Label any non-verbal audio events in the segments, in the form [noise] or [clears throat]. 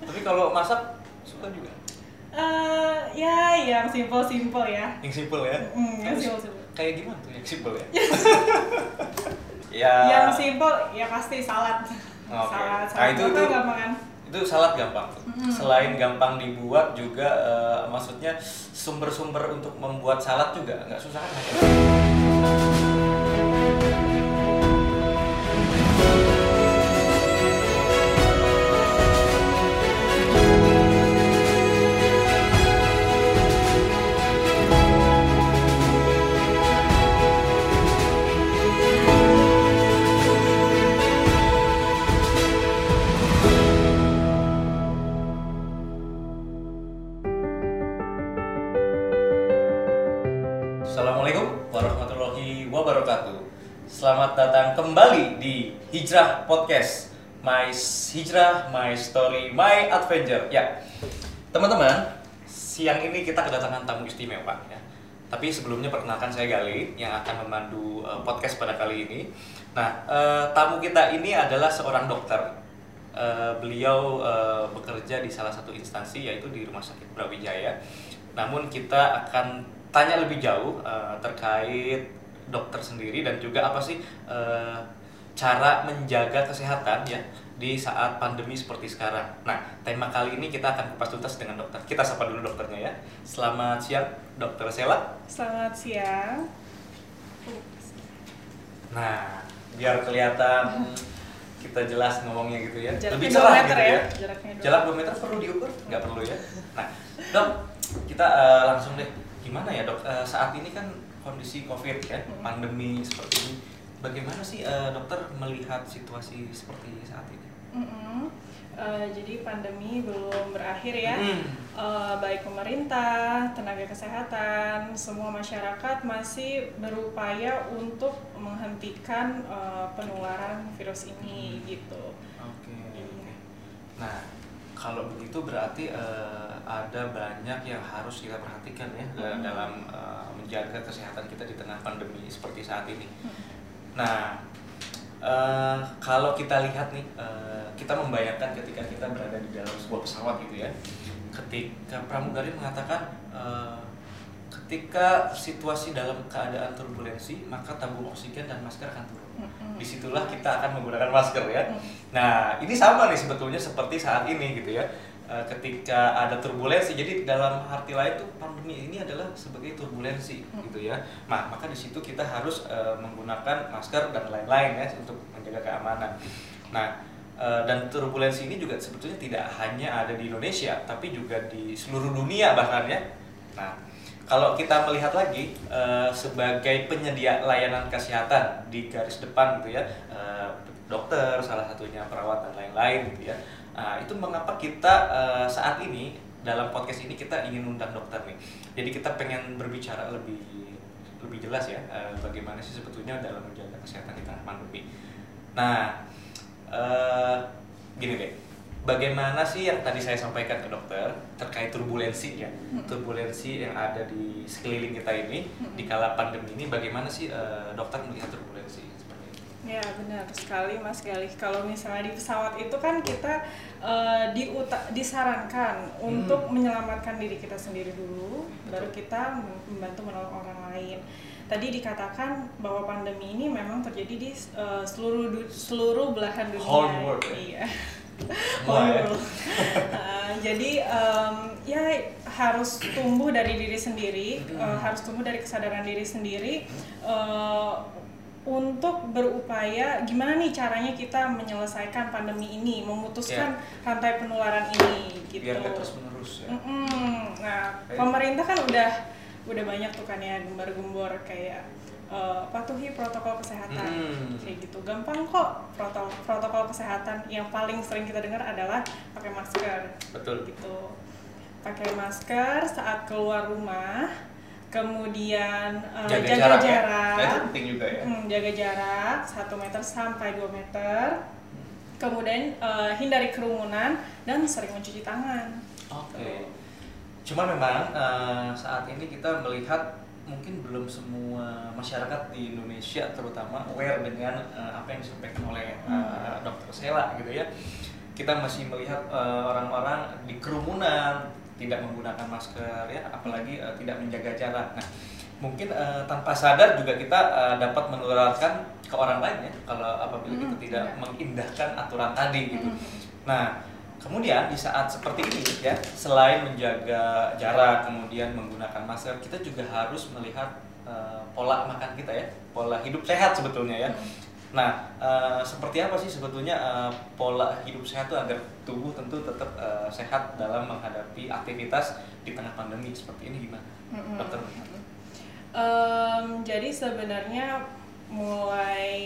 Tapi kalau masak suka juga. Eh, ya yang simple-simple ya. Yang simple ya. Hmm, yang Terus simple-simple. Kayak gimana tuh yang simple ya? [laughs] ya. Yang simple ya pasti salad. Oke. Salad, Nah, salad itu- itu, itu- gampang kan? itu salad gampang. Mm. Selain gampang dibuat juga eh, maksudnya sumber-sumber untuk membuat salad juga nggak susah kan? Selamat datang kembali di Hijrah Podcast. My Hijrah, My Story, My Adventure. Ya, teman-teman, siang ini kita kedatangan tamu istimewa ya. Tapi sebelumnya perkenalkan saya Gali yang akan memandu eh, podcast pada kali ini. Nah, eh, tamu kita ini adalah seorang dokter. Eh, beliau eh, bekerja di salah satu instansi yaitu di Rumah Sakit Brawijaya. Namun kita akan tanya lebih jauh eh, terkait dokter sendiri dan juga apa sih eh, cara menjaga kesehatan ya di saat pandemi seperti sekarang. Nah, tema kali ini kita akan kupas tuntas dengan dokter. Kita sapa dulu dokternya ya. Selamat siang, Dokter Sela. Selamat siang. Nah, biar kelihatan kita jelas ngomongnya gitu ya. Jaraknya Lebih cerah meter gitu ya, ya. jaraknya. Jarak 2 meter perlu diukur? Nggak perlu ya. Nah, dok, kita eh, langsung deh. Gimana ya dok? Eh, saat ini kan kondisi COVID ya, Hmm. pandemi seperti ini. Bagaimana sih eh, dokter melihat situasi seperti saat ini? Mm-mm. Eh, jadi pandemi belum berakhir ya. Hmm. Eh, baik pemerintah, tenaga kesehatan, semua masyarakat masih berupaya untuk menghentikan eh, penularan virus ini gitu. Oke. Oke. Nah, kalau begitu berarti eh, ada banyak yang harus kita perhatikan ya Hmm. dalam eh, menjaga kesehatan kita di tengah pandemi seperti saat ini. Hmm. Nah, eh, kalau kita lihat nih, eh, kita membayangkan ketika kita berada di dalam sebuah pesawat gitu ya, ketika pramugari mengatakan eh, ketika situasi dalam keadaan turbulensi maka tabung oksigen dan masker akan turun. Mm-mm. Di situlah kita akan menggunakan masker ya. Mm. Nah, ini sama nih sebetulnya seperti saat ini gitu ya. Eh, Ketika ada turbulensi, jadi dalam arti lain tuh pandemi ini adalah sebagai turbulensi Hmm. gitu ya. Nah, maka di situ kita harus eh, menggunakan masker dan lain-lain ya untuk menjaga keamanan. Nah, eh, dan turbulensi ini juga sebetulnya tidak hanya ada di Indonesia, tapi juga di seluruh dunia bahkan ya. Nah, kalau kita melihat lagi eh, sebagai penyedia layanan kesehatan di garis depan gitu ya, eh, dokter salah satunya perawat dan lain-lain gitu ya. Nah, itu mengapa kita eh, saat ini dalam podcast ini kita ingin undang dokter nih. Jadi kita pengen berbicara lebih lebih jelas ya eh, bagaimana sih sebetulnya dalam menjaga kesehatan di tengah pandemi. Nah, eh, gini deh, bagaimana sih yang tadi saya sampaikan ke dokter terkait turbulensi ya, Hmm. turbulensi yang ada di sekeliling kita ini Hmm. di kala pandemi ini, bagaimana sih eh, dokter melihat turbulensi? Ya benar sekali Mas Galih. Kalau misalnya di pesawat itu kan kita diuta- disarankan untuk menyelamatkan diri kita sendiri dulu, baru kita membantu menolong orang lain. Tadi dikatakan bahwa pandemi ini memang terjadi di eh, seluruh du- seluruh belahan dunia. Whole world ya? Iya. [laughs] Semua ya? Whole [laughs] world. Eh, jadi em, ya harus tumbuh dari diri sendiri, Hmm. eh, harus tumbuh dari kesadaran diri sendiri. eh, untuk berupaya gimana nih caranya kita menyelesaikan pandemi ini, memutuskan rantai penularan ini gitu. Biar terus menerus ya. Mm-mm. Nah, Oke. pemerintah kan udah udah banyak tuh kan ya gembar-gembor kayak eh, patuhi protokol kesehatan Hmm. kayak gitu. Gampang kok protokol protokol kesehatan yang paling sering kita dengar adalah pakai masker Betul. gitu. Pakai masker saat keluar rumah, kemudian eh, Jaga, jaga, jarak, jarak, ya. Nah, itu penting juga ya. Hmm, jaga jarak 1 meter sampai 2 meter. Kemudian eh, hindari kerumunan dan sering mencuci tangan. Oke. Cuma memang eh, saat ini kita melihat mungkin belum semua masyarakat di Indonesia terutama aware dengan eh, apa yang disampaikan oleh eh, Dokter Sela gitu ya. kita masih melihat orang-orang di kerumunan tidak menggunakan masker ya, apalagi eh, tidak menjaga jarak. Nah, mungkin eh, tanpa sadar juga kita eh, dapat menularkan ke orang lain ya kalau apabila kita Hmm, tidak iya. mengindahkan aturan tadi gitu. Hmm. Nah, kemudian di saat seperti ini ya, selain menjaga jarak, kemudian menggunakan masker, kita juga harus melihat eh, pola makan kita ya, pola hidup sehat sebetulnya ya. Nah, eh, seperti apa sih sebetulnya eh, pola hidup sehat itu agar tubuh tentu tetap eh, sehat dalam menghadapi aktivitas di tengah pandemi seperti ini gimana, Mm-mm. dokter? Em, jadi sebenarnya mulai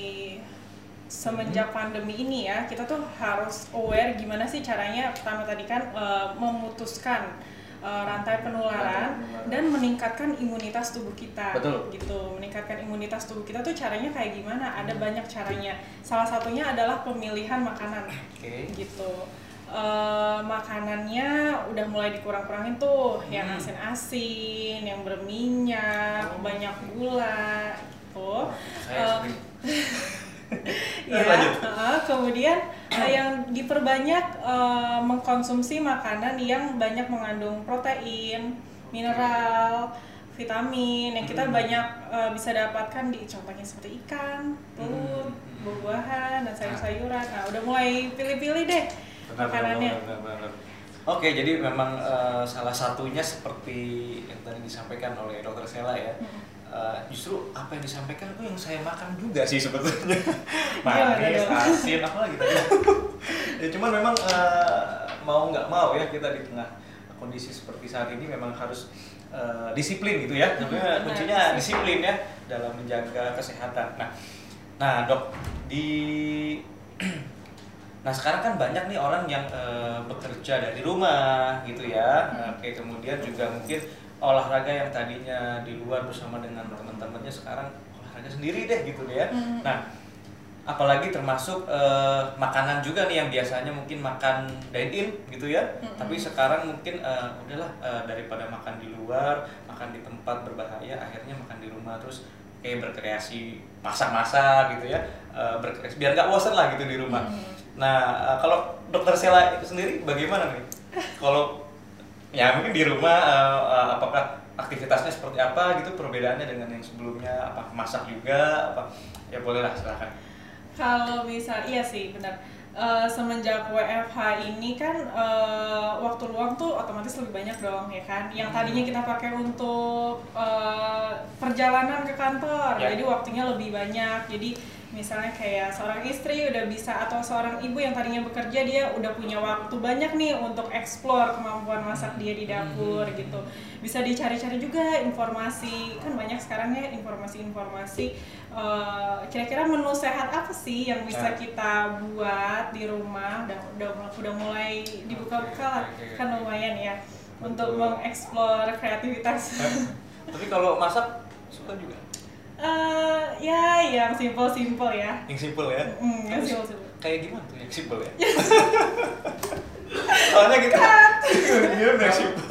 semenjak pandemi ini ya kita tuh harus aware gimana sih caranya pertama tadi kan eh, memutuskan eh, rantai penularan Rantai dan meningkatkan imunitas tubuh kita Betul. gitu meningkatkan imunitas tubuh kita tuh caranya kayak gimana ada banyak caranya salah satunya adalah pemilihan makanan Oke. gitu Eh, makanannya udah mulai dikurang-kurangin tuh yang Hmm. asin-asin yang berminyak Oh. banyak gula gitu Saya sering. [laughs] [laughs] ya eh, kemudian eh, yang diperbanyak eh, mengkonsumsi makanan yang banyak mengandung protein mineral vitamin yang kita Hmm. banyak eh, bisa dapatkan di contohnya seperti ikan telur Hmm. buah-buahan dan sayur-sayuran nah udah mulai pilih-pilih deh Benar, makanannya benar, benar, benar. Oke, jadi memang eh, salah satunya seperti yang tadi disampaikan oleh dokter Sela ya. Mm. Eh, justru apa yang disampaikan itu yang saya makan juga sih sebetulnya. Manis, asin, apa lagi tadi. ya cuman memang eh, mau nggak mau ya kita di tengah kondisi seperti saat ini memang harus eh, disiplin gitu ya. Benar, kuncinya disiplin. disiplin ya dalam menjaga kesehatan. Nah, nah dok di [clears throat] Nah sekarang kan banyak nih orang yang eh, bekerja dari rumah gitu ya. Hmm. Oke kemudian juga mungkin olahraga yang tadinya di luar bersama dengan teman-temannya sekarang olahraga sendiri deh gitu deh ya. Hmm. Nah apalagi termasuk eh, makanan juga nih yang biasanya mungkin makan dine in gitu ya. Mm-mm. Tapi sekarang mungkin eh, udahlah eh, daripada makan di luar, makan di tempat berbahaya, akhirnya makan di rumah terus kayak berkreasi masak-masak gitu ya. Eh, berkreasi biar nggak bosan lah gitu di rumah. Hmm. Nah, eh, kalau dokter Sela itu sendiri bagaimana nih? Kalau ya mungkin di rumah eh, eh, apakah aktivitasnya seperti apa gitu perbedaannya dengan yang sebelumnya? Apa masak juga? Apa ya bolehlah silakan. Kalau misal, iya sih benar. Eh, semenjak WFH ini kan eh, waktu luang tuh otomatis lebih banyak dong ya kan. Yang Hmm. tadinya kita pakai untuk eh, perjalanan ke kantor, Ya. jadi waktunya lebih banyak. Jadi misalnya kayak seorang istri udah bisa atau seorang ibu yang tadinya bekerja dia udah punya waktu banyak nih untuk explore kemampuan masak dia di dapur Hmm. gitu. Bisa dicari-cari juga informasi kan banyak sekarang ya informasi-informasi eh, kira-kira menu sehat apa sih yang bisa kita buat di rumah dan udah udah mulai dibuka-buka lah kan lumayan ya untuk mengeksplor kreativitas. Tapi kalau masak suka juga. Eh, ya yang simple-simple ya. Yang simple ya. Mm, yang Terus simple-simple. Kayak gimana tuh yang simple ya? [laughs] Soalnya kita gimana [laughs] yang simple?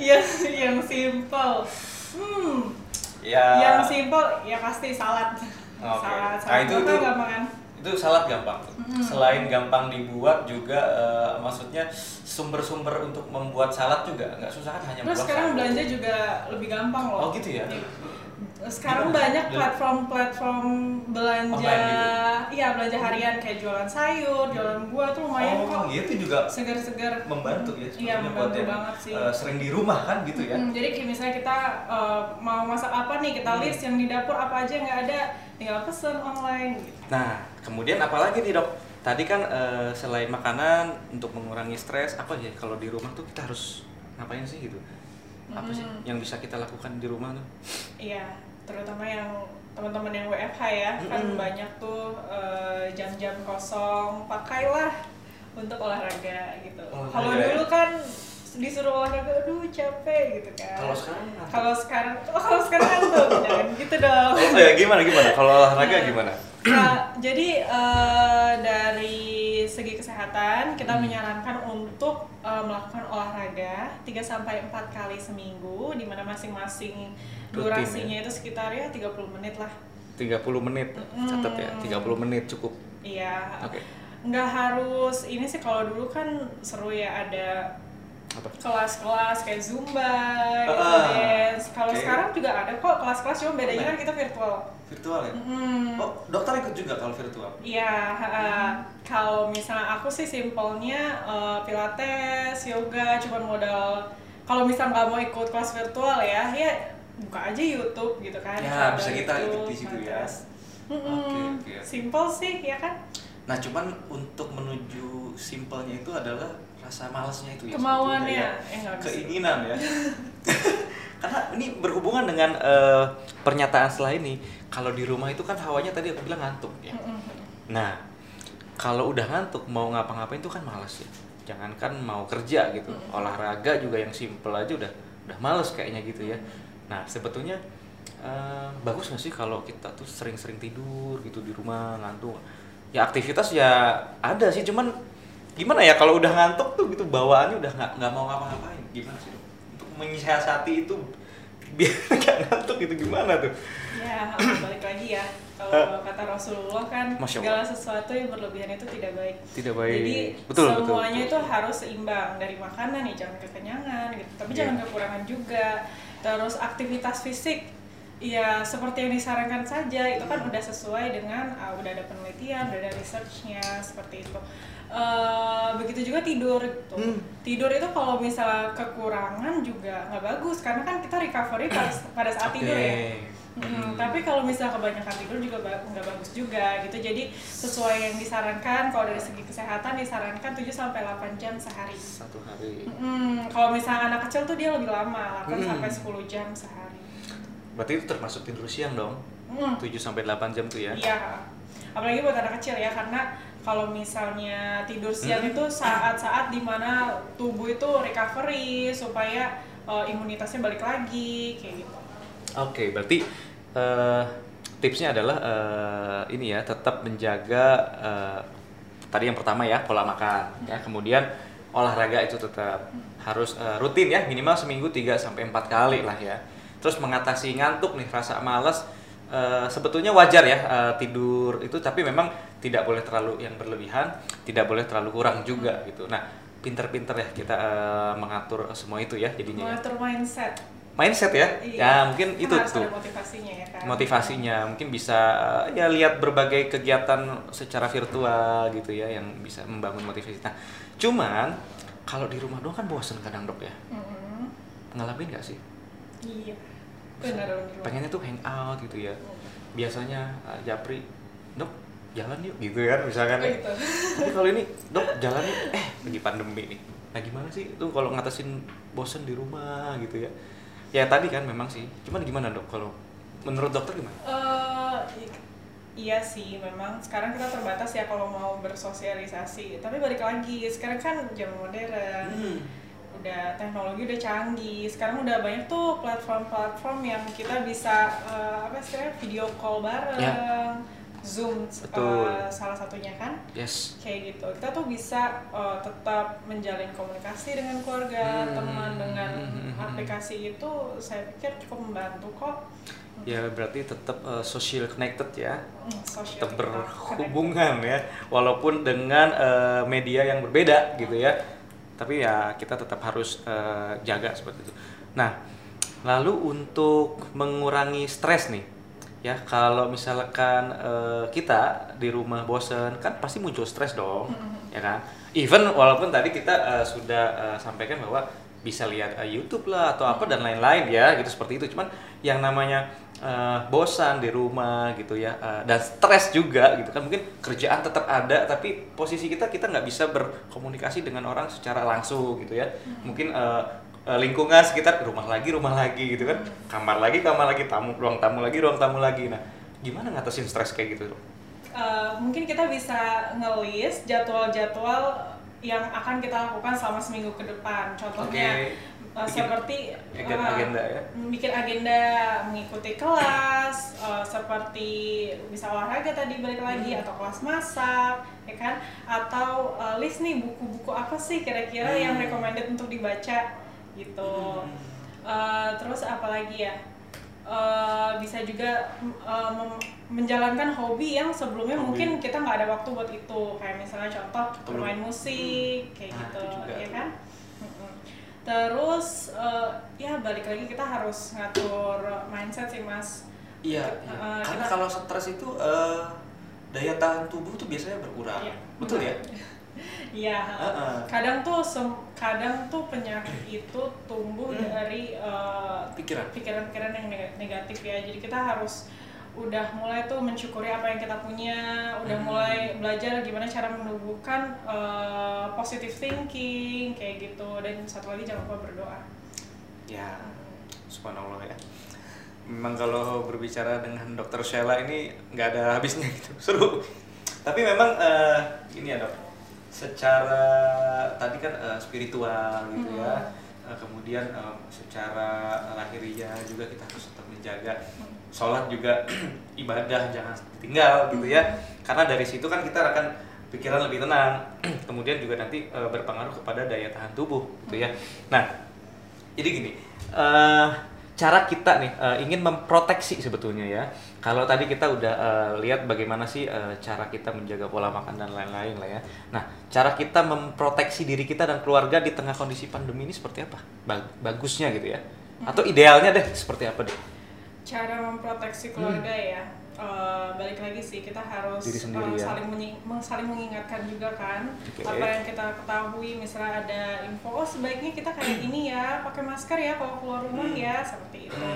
Yang yang simple. Hmm, Ya. yang simple ya pasti salad. Oke. Salad, Nah, salad itu- gampang itu- gampangan. itu salad gampang Mm. selain gampang dibuat juga eh, maksudnya sumber-sumber untuk membuat salad juga nggak susah kan hanya Terus sekarang salad. belanja juga lebih gampang loh. Oh, gitu ya? Iya. Sekarang Gimana? banyak Beli- platform-platform belanja, gitu? iya belanja harian kayak jualan sayur, jualan buah tuh lumayan oh kok. gitu juga Segar-segar. membantu ya Iya buat membantu yang, banget sih. eh, sering di rumah kan gitu ya Mm, jadi kayak misalnya kita eh, mau masak apa nih, kita Hmm. list yang di dapur apa aja yang nggak ada, tinggal pesen online. Gitu. nah kemudian apalagi nih dok tadi kan eh, selain makanan untuk mengurangi stres apa ya kalau di rumah tuh kita harus ngapain sih gitu apa sih Hmm. yang bisa kita lakukan di rumah tuh Iya, terutama yang teman-teman yang WFH ya, kan Mm-mm. banyak tuh eh, jam-jam kosong, pakailah untuk olahraga gitu. Kalau dulu kan disuruh olahraga, aduh capek gitu kan. Kalau sekarang? Kalau sekarang, oh, kalau sekarang kan tuh, [laughs] jangan gitu dong. oh ya gimana gimana kalau olahraga gimana Nah, jadi eh, dari segi kesehatan kita Hmm. menyarankan untuk eh, melakukan olahraga 3 sampai 4 kali seminggu di mana masing-masing Rutin, durasinya itu sekitar ya 30 menit lah. 30 menit catat ya 30 menit cukup Iya. Oke. nggak harus ini sih kalau dulu kan seru ya ada Apa? kelas-kelas kayak zumba gitu Ah, dance kalau oke. sekarang juga ada kok kelas-kelas cuma bedanya kan kita virtual Virtual ya? Hmm. Oh, dokter ikut juga kalau virtual? Iya, ha-ha. kalau misalnya aku sih simpelnya eh, pilates, yoga, cuman modal kalau misal nggak mau ikut kelas virtual ya, ya buka aja YouTube gitu kan. Ya, bisa kita ikut di situ ya. Oke, oke. Simple sih, ya kan? Nah, cuman untuk menuju simpelnya itu adalah rasa malesnya itu ya. Kemauannya, sebetulnya eh. Keinginan ya. [laughs] Karena ini berhubungan dengan eh, pernyataan setelah ini. Kalau di rumah itu kan hawanya tadi aku bilang ngantuk ya. Nah, kalau udah ngantuk mau ngapa-ngapain itu kan males ya. Jangankan mau kerja gitu, olahraga juga yang simple aja udah udah males kayaknya gitu ya. Nah, sebetulnya eh, bagus nggak sih kalau kita tuh sering-sering tidur gitu di rumah ngantuk? Ya aktivitas ya ada sih, cuman gimana ya kalau udah ngantuk tuh gitu bawaannya udah nggak nggak mau ngapa-ngapain. Gimana sih dok? Untuk menyiasati itu [laughs] biar nggak ngantuk itu gimana tuh? Ya, [clears throat] balik lagi ya. Kalau kata Rasulullah kan segala sesuatu yang berlebihan itu tidak baik. Tidak baik. Jadi Betul, semuanya betul. itu harus seimbang dari makanan nih, jangan kekenyangan gitu. Tapi Iya. jangan kekurangan juga. Terus aktivitas fisik ya seperti yang disarankan saja itu kan udah sesuai dengan ah, udah ada penelitian, udah ada researchnya seperti itu. Eh, begitu juga tidur gitu. Hmm. Tidur itu kalau misalnya kekurangan juga nggak bagus karena kan kita recovery pada, [clears throat] pada saat tidur ya. Oke. Mm, tapi kalau misalnya kebanyakan tidur juga nggak bagus juga gitu. Jadi sesuai yang disarankan kalau dari segi kesehatan disarankan 7 sampai 8 jam sehari. Satu hari. Mm, kalau misalnya anak kecil tuh dia lebih lama, 8 Mm. sampai 10 jam sehari. Berarti itu termasuk tidur siang dong? Mm, 7 sampai 8 jam tuh ya? Iya. Apalagi buat anak kecil ya karena kalau misalnya tidur siang Mm. itu saat-saat di mana tubuh itu recovery supaya uh, imunitasnya balik lagi kayak gitu. Oke, berarti eh, tipsnya adalah eh, ini ya, tetap menjaga eh, tadi yang pertama ya pola makan, ya. Kemudian olahraga itu tetap harus eh, rutin ya, minimal seminggu 3 sampai 4 kali lah ya. Terus mengatasi ngantuk nih, rasa malas eh, sebetulnya wajar ya eh, tidur itu tapi memang tidak boleh terlalu yang berlebihan, tidak boleh terlalu kurang juga gitu. Nah, pinter-pinter ya kita eh, mengatur semua itu ya jadinya ya. Mengatur mindset. Mindset ya. Iya. Ya, mungkin Kan itu harus tuh ada motivasinya ya kan. motivasinya mungkin bisa ya lihat berbagai kegiatan secara virtual gitu ya yang bisa membangun motivasi. Nah, cuman kalau di rumah doang kan bosen kadang dok ya. Mm-mm. Ngalamin nggak sih? Iya. Pengennya tuh hang out gitu ya. Biasanya eh, Japri, dok jalan yuk gitu kan misalkan. Oh, gitu. Tapi kalau ini dok jalan yuk, eh lagi pandemi nih. Nah gimana sih itu kalau ngatasin bosen di rumah gitu ya? Ya tadi kan memang sih. Cuman gimana dok kalau menurut dokter gimana? Eh, i- iya sih, memang sekarang kita terbatas ya kalau mau bersosialisasi. Tapi balik lagi, sekarang kan zaman modern, Hmm. Udah teknologi udah canggih. Sekarang udah banyak tuh platform-platform yang kita bisa eh, apa istilahnya video call bareng, Zoom eh. Betul. salah satunya kan. Yes. kayak gitu kita tuh bisa uh, tetap menjalin komunikasi dengan keluarga Hmm. teman dengan Hmm. aplikasi itu saya pikir cukup membantu kok Ya berarti tetap uh, social connected ya, Hmm, social tetap berhubungan ya, walaupun dengan uh, media yang berbeda gitu ya. Tapi ya kita tetap harus uh, jaga seperti itu. Nah, lalu untuk mengurangi stres nih, ya kalau misalkan uh, kita di rumah bosen kan pasti muncul stres dong, ya kan? Even walaupun tadi kita uh, sudah uh, sampaikan bahwa bisa lihat uh, YouTube lah atau apa dan lain-lain ya gitu seperti itu. Cuman yang namanya uh, bosan di rumah gitu ya uh, dan stres juga gitu kan. Mungkin kerjaan tetap ada tapi posisi kita kita nggak bisa berkomunikasi dengan orang secara langsung gitu ya. Mungkin uh, lingkungan sekitar rumah lagi rumah lagi gitu kan. Kamar lagi kamar lagi tamu ruang tamu lagi ruang tamu lagi. Nah gimana ngatasin stres kayak gitu Uh, mungkin kita bisa ngelis jadwal-jadwal yang akan kita lakukan selama seminggu ke depan. Contohnya uh, Bikin seperti agenda- uh, agenda ya? bikin agenda mengikuti kelas uh, seperti bisa olahraga tadi balik lagi Hmm. atau kelas masak ya kan atau uh, list nih buku-buku apa sih kira-kira yang Hmm. recommended untuk dibaca gitu Uh, terus apalagi ya uh, bisa juga uh, menjalankan hobi yang sebelumnya Hobi. mungkin kita nggak ada waktu buat itu kayak misalnya contoh bermain musik kayak Nah, gitu ya kan. Terus uh, ya balik lagi kita harus ngatur mindset sih mas Iya, iya. uh, karena kita- kalau stres itu eh, daya tahan tubuh tuh biasanya berkurang. Iya. Betul ya? [laughs] Iya, Heeh. kadang tuh sem- kadang tuh penyakit itu tumbuh Hmm. dari uh, Pikiran. pikiran-pikiran yang neg- negatif ya. Jadi kita harus udah mulai tuh mensyukuri apa yang kita punya, udah Hmm. mulai belajar gimana cara menumbuhkan uh, positive thinking kayak gitu. Dan satu lagi jangan lupa berdoa. Ya, subhanallah ya. Memang kalau berbicara dengan dokter Sheila ini nggak ada habisnya gitu, [laughs] seru. Tapi memang eh, ini ya dok, secara tadi kan eh, spiritual gitu ya, Eh, kemudian eh, secara lahiriah juga kita harus tetap menjaga. Sholat juga [clears throat] ibadah jangan ditinggal gitu ya, karena dari situ kan kita akan pikiran lebih tenang, [clears throat] kemudian juga nanti eh, berpengaruh kepada daya tahan tubuh gitu ya. Nah, jadi gini, eh, cara kita nih eh, ingin memproteksi sebetulnya ya. Kalau tadi kita udah eh, lihat bagaimana sih eh, cara kita menjaga pola makan dan lain-lain lah ya. Nah, cara kita memproteksi diri kita dan keluarga di tengah kondisi pandemi ini seperti apa? Ba- bagusnya gitu ya. Atau idealnya deh seperti apa deh? Cara memproteksi keluarga ya. uh, balik lagi sih kita harus Hmm. Diri sendiri uh, ya. saling meng- saling mengingatkan juga kan Oke. apa yang kita ketahui misalnya ada info oh sebaiknya kita kayak [clears throat] gini ya pakai masker ya kalau keluar rumah Hmm. ya seperti itu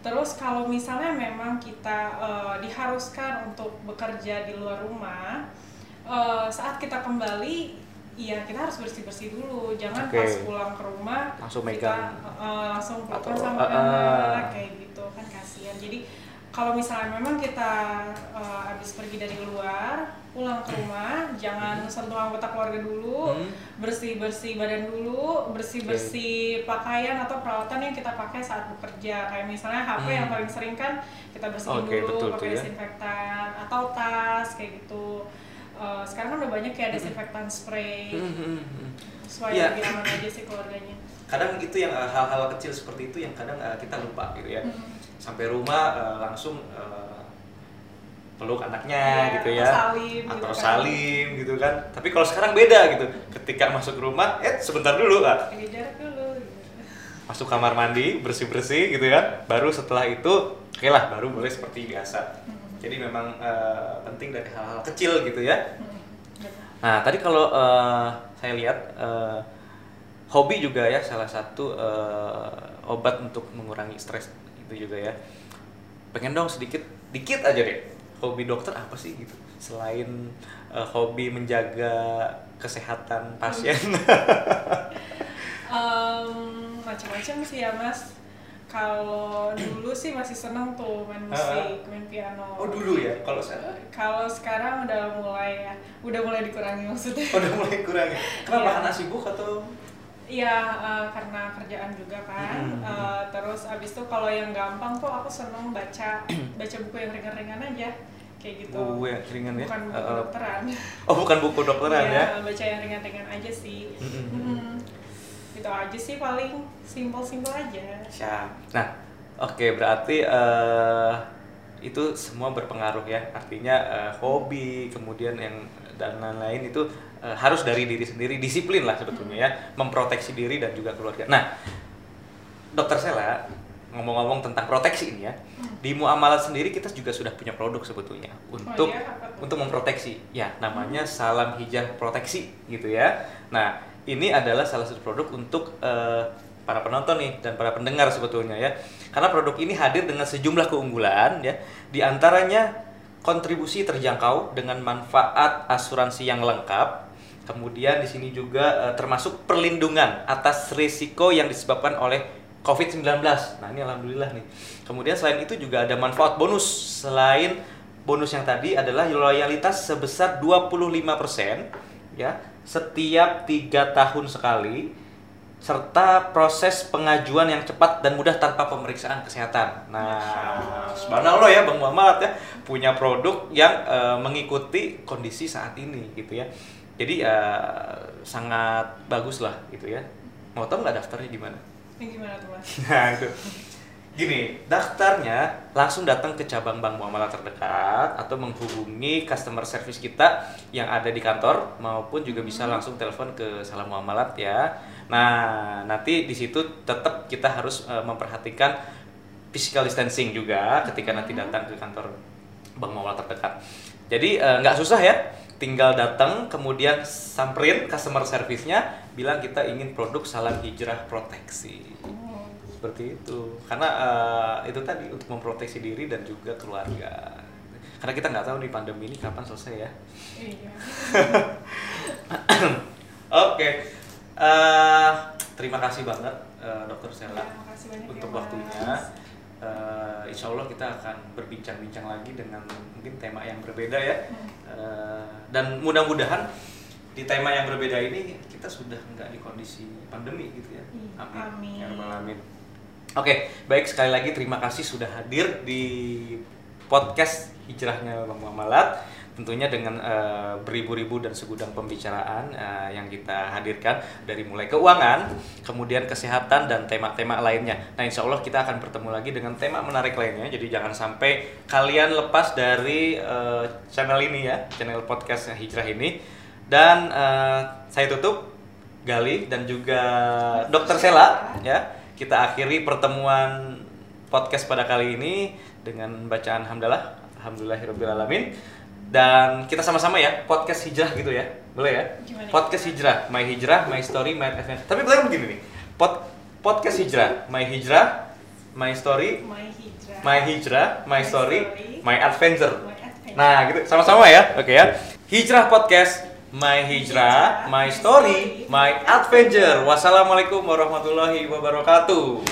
terus kalau misalnya memang kita uh, diharuskan untuk bekerja di luar rumah uh, saat kita kembali Iya, kita harus bersih-bersih dulu. Jangan Oke. pas pulang ke rumah Langsung kita uh, langsung pelukan sama uh, anak kayak gitu kan kasihan. Jadi kalau misalnya memang kita uh, habis pergi dari luar, pulang ke rumah, jangan sentuh anggota keluarga dulu, Hmm. bersih-bersih badan dulu, bersih-bersih pakaian atau peralatan yang kita pakai saat bekerja. Kayak misalnya HP yang Hmm. paling sering kan kita bersihin Oke, dulu betul pakai ya. desinfektan atau tas kayak gitu. Uh, sekarang kan udah banyak kayak desinfektan spray Hmm, hmm, hmm. supaya Iya. lebih aman aja sih keluarganya. Kadang itu yang eh, hal-hal kecil seperti itu yang kadang eh, kita lupa gitu ya. Hmm. Sampai rumah eh, langsung eh, peluk anaknya Iya, gitu atau ya. salim gitu atau kan. salim gitu kan. Tapi kalau sekarang beda gitu. Ketika masuk rumah, eh sebentar dulu jarak dulu. gitu. Masuk kamar mandi, bersih-bersih gitu ya. Baru setelah itu, oke lah baru boleh seperti biasa. Jadi memang eh, penting dari hal-hal kecil gitu ya. Hmm. Nah, tadi kalau eh, saya lihat eh, hobi juga ya salah satu eh, obat untuk mengurangi stres itu juga ya. Pengen dong sedikit dikit aja deh. Hobi dokter apa sih gitu? Selain eh, hobi menjaga kesehatan pasien. [laughs] Em, macam-macam sih ya mas. Kalau dulu sih masih seneng tuh main musik, main piano. oh, dulu ya. Kalau saya Kalau sekarang udah mulai ya, udah mulai dikurangi maksudnya. udah mulai kurang ya. Kenapa Iya. karena sibuk atau Iya, eh, karena kerjaan juga kan. Hmm. Eh, terus abis itu kalau yang gampang tuh aku seneng baca, [clears throat] baca buku yang ringan-ringan aja, kayak gitu. buku yang ringan ya? Bukan buku eh. dokteran. [laughs] Oh, bukan buku dokteran Iya, ya. baca yang ringan-ringan aja sih. Mm-mm. Itu aja sih paling simpel-simpel aja. Siap. Nah, oke berarti eh, itu semua berpengaruh ya. Artinya eh, hobi, kemudian yang dan lain-lain itu eh, harus dari diri sendiri, disiplin lah sebetulnya ya, memproteksi diri dan juga keluarga. Nah, Dokter Sela ngomong-ngomong tentang proteksi ini ya, di muamalah sendiri kita juga sudah punya produk sebetulnya untuk iya? Apa tuh? untuk memproteksi. Ya, namanya Salam Hijah Proteksi gitu ya. Nah, ini adalah salah satu produk untuk eh, para penonton nih dan para pendengar sebetulnya ya. Karena produk ini hadir dengan sejumlah keunggulan ya. Di antaranya kontribusi terjangkau dengan manfaat asuransi yang lengkap. Kemudian di sini juga eh, termasuk perlindungan atas risiko yang disebabkan oleh COVID-19. Nah, ini alhamdulillah nih. Kemudian selain itu juga ada manfaat bonus. Selain bonus yang tadi adalah loyalitas sebesar 25% ya setiap tiga tahun sekali serta proses pengajuan yang cepat dan mudah tanpa pemeriksaan kesehatan. Nah, subhanallah ya Bang Muhammad ya punya produk yang eh, mengikuti kondisi saat ini gitu ya. Jadi eh, sangat bagus lah gitu ya. Mau tahu nggak daftarnya di mana? Ini gimana tuh mas? Nah itu Gini, daftarnya langsung datang ke cabang bank muamalah terdekat atau menghubungi customer service kita yang ada di kantor maupun juga bisa langsung telepon ke Salam Muamalat ya. Nah, nanti di situ tetap kita harus eh, memperhatikan physical distancing juga ketika nanti datang ke kantor bank muamalah terdekat. Jadi eh, nggak susah ya, tinggal datang kemudian samperin customer service-nya bilang kita ingin produk Salam Hijrah Proteksi. Seperti itu karena eh, itu tadi untuk memproteksi diri dan juga keluarga karena kita nggak tahu nih pandemi ini kapan selesai ya Iya. [coughs] oke Eh, terima kasih banget eh, dokter Sela Ya, untuk ya, waktunya Eh, insya Allah kita akan berbincang-bincang lagi dengan mungkin tema yang berbeda ya Hmm. Eh, dan mudah-mudahan di tema yang berbeda ini kita sudah nggak di kondisi pandemi gitu ya Iya, amin, amin. Ya alamin. Oke, baik sekali lagi terima kasih sudah hadir di podcast Hijrahnya Bang Muamalat. Tentunya dengan eh, beribu-ribu dan segudang pembicaraan eh, yang kita hadirkan dari mulai keuangan, kemudian kesehatan dan tema-tema lainnya. Nah, insya Allah kita akan bertemu lagi dengan tema menarik lainnya. Jadi jangan sampai kalian lepas dari eh, channel ini ya, channel podcast Hijrah ini. Dan eh, saya tutup Gali dan juga Dokter Sela ya. Kita akhiri pertemuan podcast pada kali ini dengan bacaan hamdalah alhamdulillahirobbilalamin dan kita sama-sama ya podcast hijrah gitu ya boleh ya Gimana? podcast hijrah my hijrah my story my adventure tapi boleh begini nih Pod, podcast hijrah my hijrah my story My hijrah. my hijrah my My story story. my adventure My adventure. Nah, gitu sama-sama ya. Oke ya. Hijrah Podcast, My Hijrah, My Story, My Adventure. Wassalamualaikum warahmatullahi wabarakatuh.